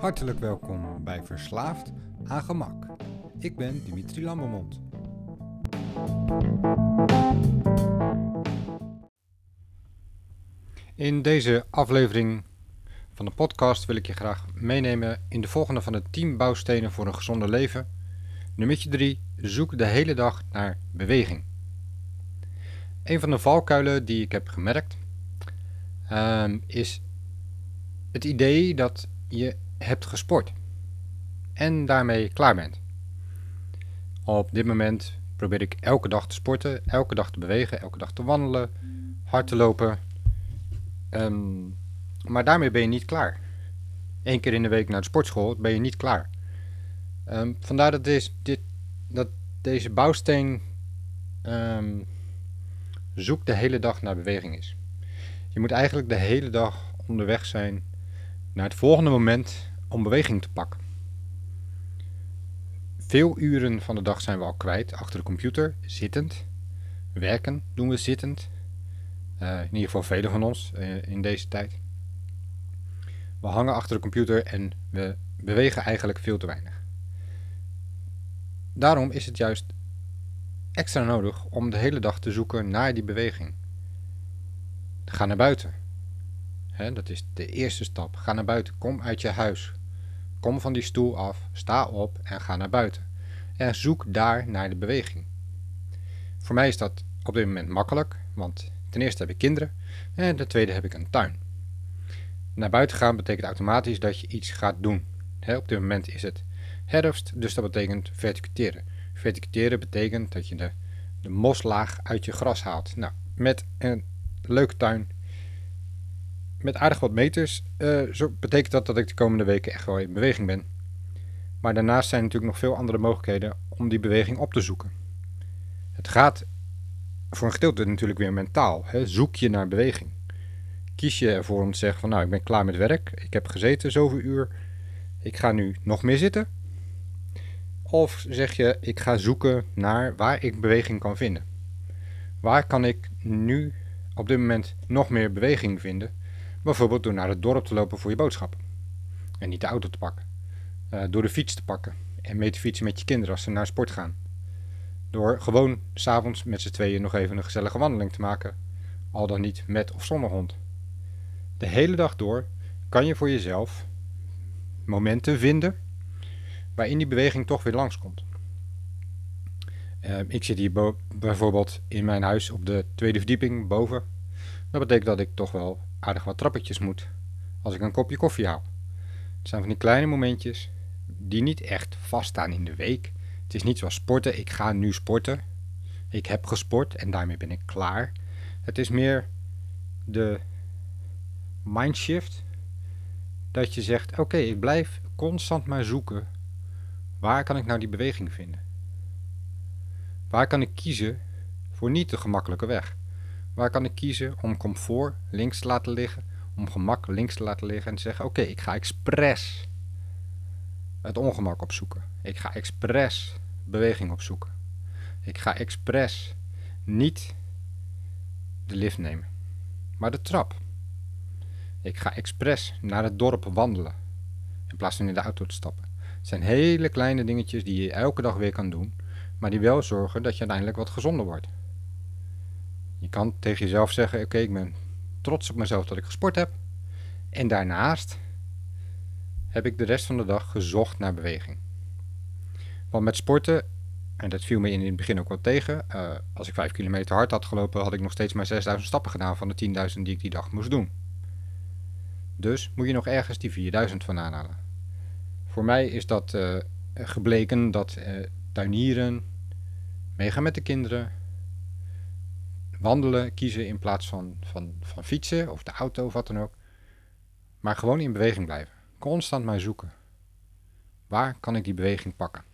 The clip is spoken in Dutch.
Hartelijk welkom bij Verslaafd aan Gemak. Ik ben Dimitri Lambermond. In deze aflevering van de podcast wil ik je graag meenemen in de volgende van de 10 bouwstenen voor een gezonder leven. Nummer 3. Zoek de hele dag naar beweging. Een van de valkuilen die ik heb gemerkt ehm, is het idee dat je hebt gesport en daarmee klaar bent. Op dit moment probeer ik elke dag te sporten, elke dag te bewegen, elke dag te wandelen, hard te lopen. Ehm, maar daarmee ben je niet klaar. Eén keer in de week naar de sportschool ben je niet klaar. Um, vandaar dat, deze, dit, dat deze bouwsteen um, zoek de hele dag naar beweging is. Je moet eigenlijk de hele dag onderweg zijn naar het volgende moment om beweging te pakken. Veel uren van de dag zijn we al kwijt achter de computer, zittend. Werken doen we zittend. Uh, in ieder geval velen van ons uh, in deze tijd. We hangen achter de computer en we bewegen eigenlijk veel te weinig. Daarom is het juist extra nodig om de hele dag te zoeken naar die beweging. Ga naar buiten. Dat is de eerste stap. Ga naar buiten. Kom uit je huis. Kom van die stoel af, sta op en ga naar buiten. En zoek daar naar de beweging. Voor mij is dat op dit moment makkelijk, want ten eerste heb ik kinderen en ten tweede heb ik een tuin. Naar buiten gaan betekent automatisch dat je iets gaat doen. op dit moment is het herfst, dus dat betekent verticuteren. Verticuteren betekent dat je de, de moslaag uit je gras haalt. Nou, met een leuke tuin met aardig wat meters uh, zo betekent dat dat ik de komende weken echt wel in beweging ben. Maar daarnaast zijn natuurlijk nog veel andere mogelijkheden om die beweging op te zoeken. Het gaat voor een gedeelte natuurlijk weer mentaal. Hè? Zoek je naar beweging. Kies je ervoor om te zeggen van nou ik ben klaar met werk, ik heb gezeten zoveel uur, ik ga nu nog meer zitten. Of zeg je ik ga zoeken naar waar ik beweging kan vinden. Waar kan ik nu op dit moment nog meer beweging vinden Bijvoorbeeld door naar het dorp te lopen voor je boodschappen. En niet de auto te pakken. Uh, door de fiets te pakken. En mee te fietsen met je kinderen als ze naar sport gaan. Door gewoon s'avonds met z'n tweeën nog even een gezellige wandeling te maken. Al dan niet met of zonder hond. De hele dag door kan je voor jezelf momenten vinden waarin die beweging toch weer langskomt. Uh, ik zit hier bijvoorbeeld in mijn huis op de tweede verdieping boven. Dat betekent dat ik toch wel aardig wat trappetjes moet als ik een kopje koffie haal. Het zijn van die kleine momentjes die niet echt vaststaan in de week. Het is niet zoals sporten, ik ga nu sporten. Ik heb gesport en daarmee ben ik klaar. Het is meer de mindshift dat je zegt: oké, ik blijf constant maar zoeken. Waar kan ik nou die beweging vinden? Waar kan ik kiezen voor niet de gemakkelijke weg? Waar kan ik kiezen om comfort links te laten liggen, om gemak links te laten liggen en te zeggen: Oké, ik ga expres het ongemak opzoeken. Ik ga expres beweging opzoeken. Ik ga expres niet de lift nemen, maar de trap. Ik ga expres naar het dorp wandelen in plaats van in de auto te stappen. Het zijn hele kleine dingetjes die je elke dag weer kan doen, maar die wel zorgen dat je uiteindelijk wat gezonder wordt. Kan tegen jezelf zeggen: Oké, ik ben trots op mezelf dat ik gesport heb. En daarnaast heb ik de rest van de dag gezocht naar beweging. Want met sporten, en dat viel me in het begin ook wel tegen, uh, als ik 5 kilometer hard had gelopen, had ik nog steeds maar 6000 stappen gedaan van de 10.000 die ik die dag moest doen. Dus moet je nog ergens die 4000 van aanhalen. Voor mij is dat uh, gebleken dat uh, tuinieren, meegaan met de kinderen, wandelen kiezen in plaats van, van, van fietsen of de auto of wat dan ook. Maar gewoon in beweging blijven. Constant maar zoeken. Waar kan ik die beweging pakken?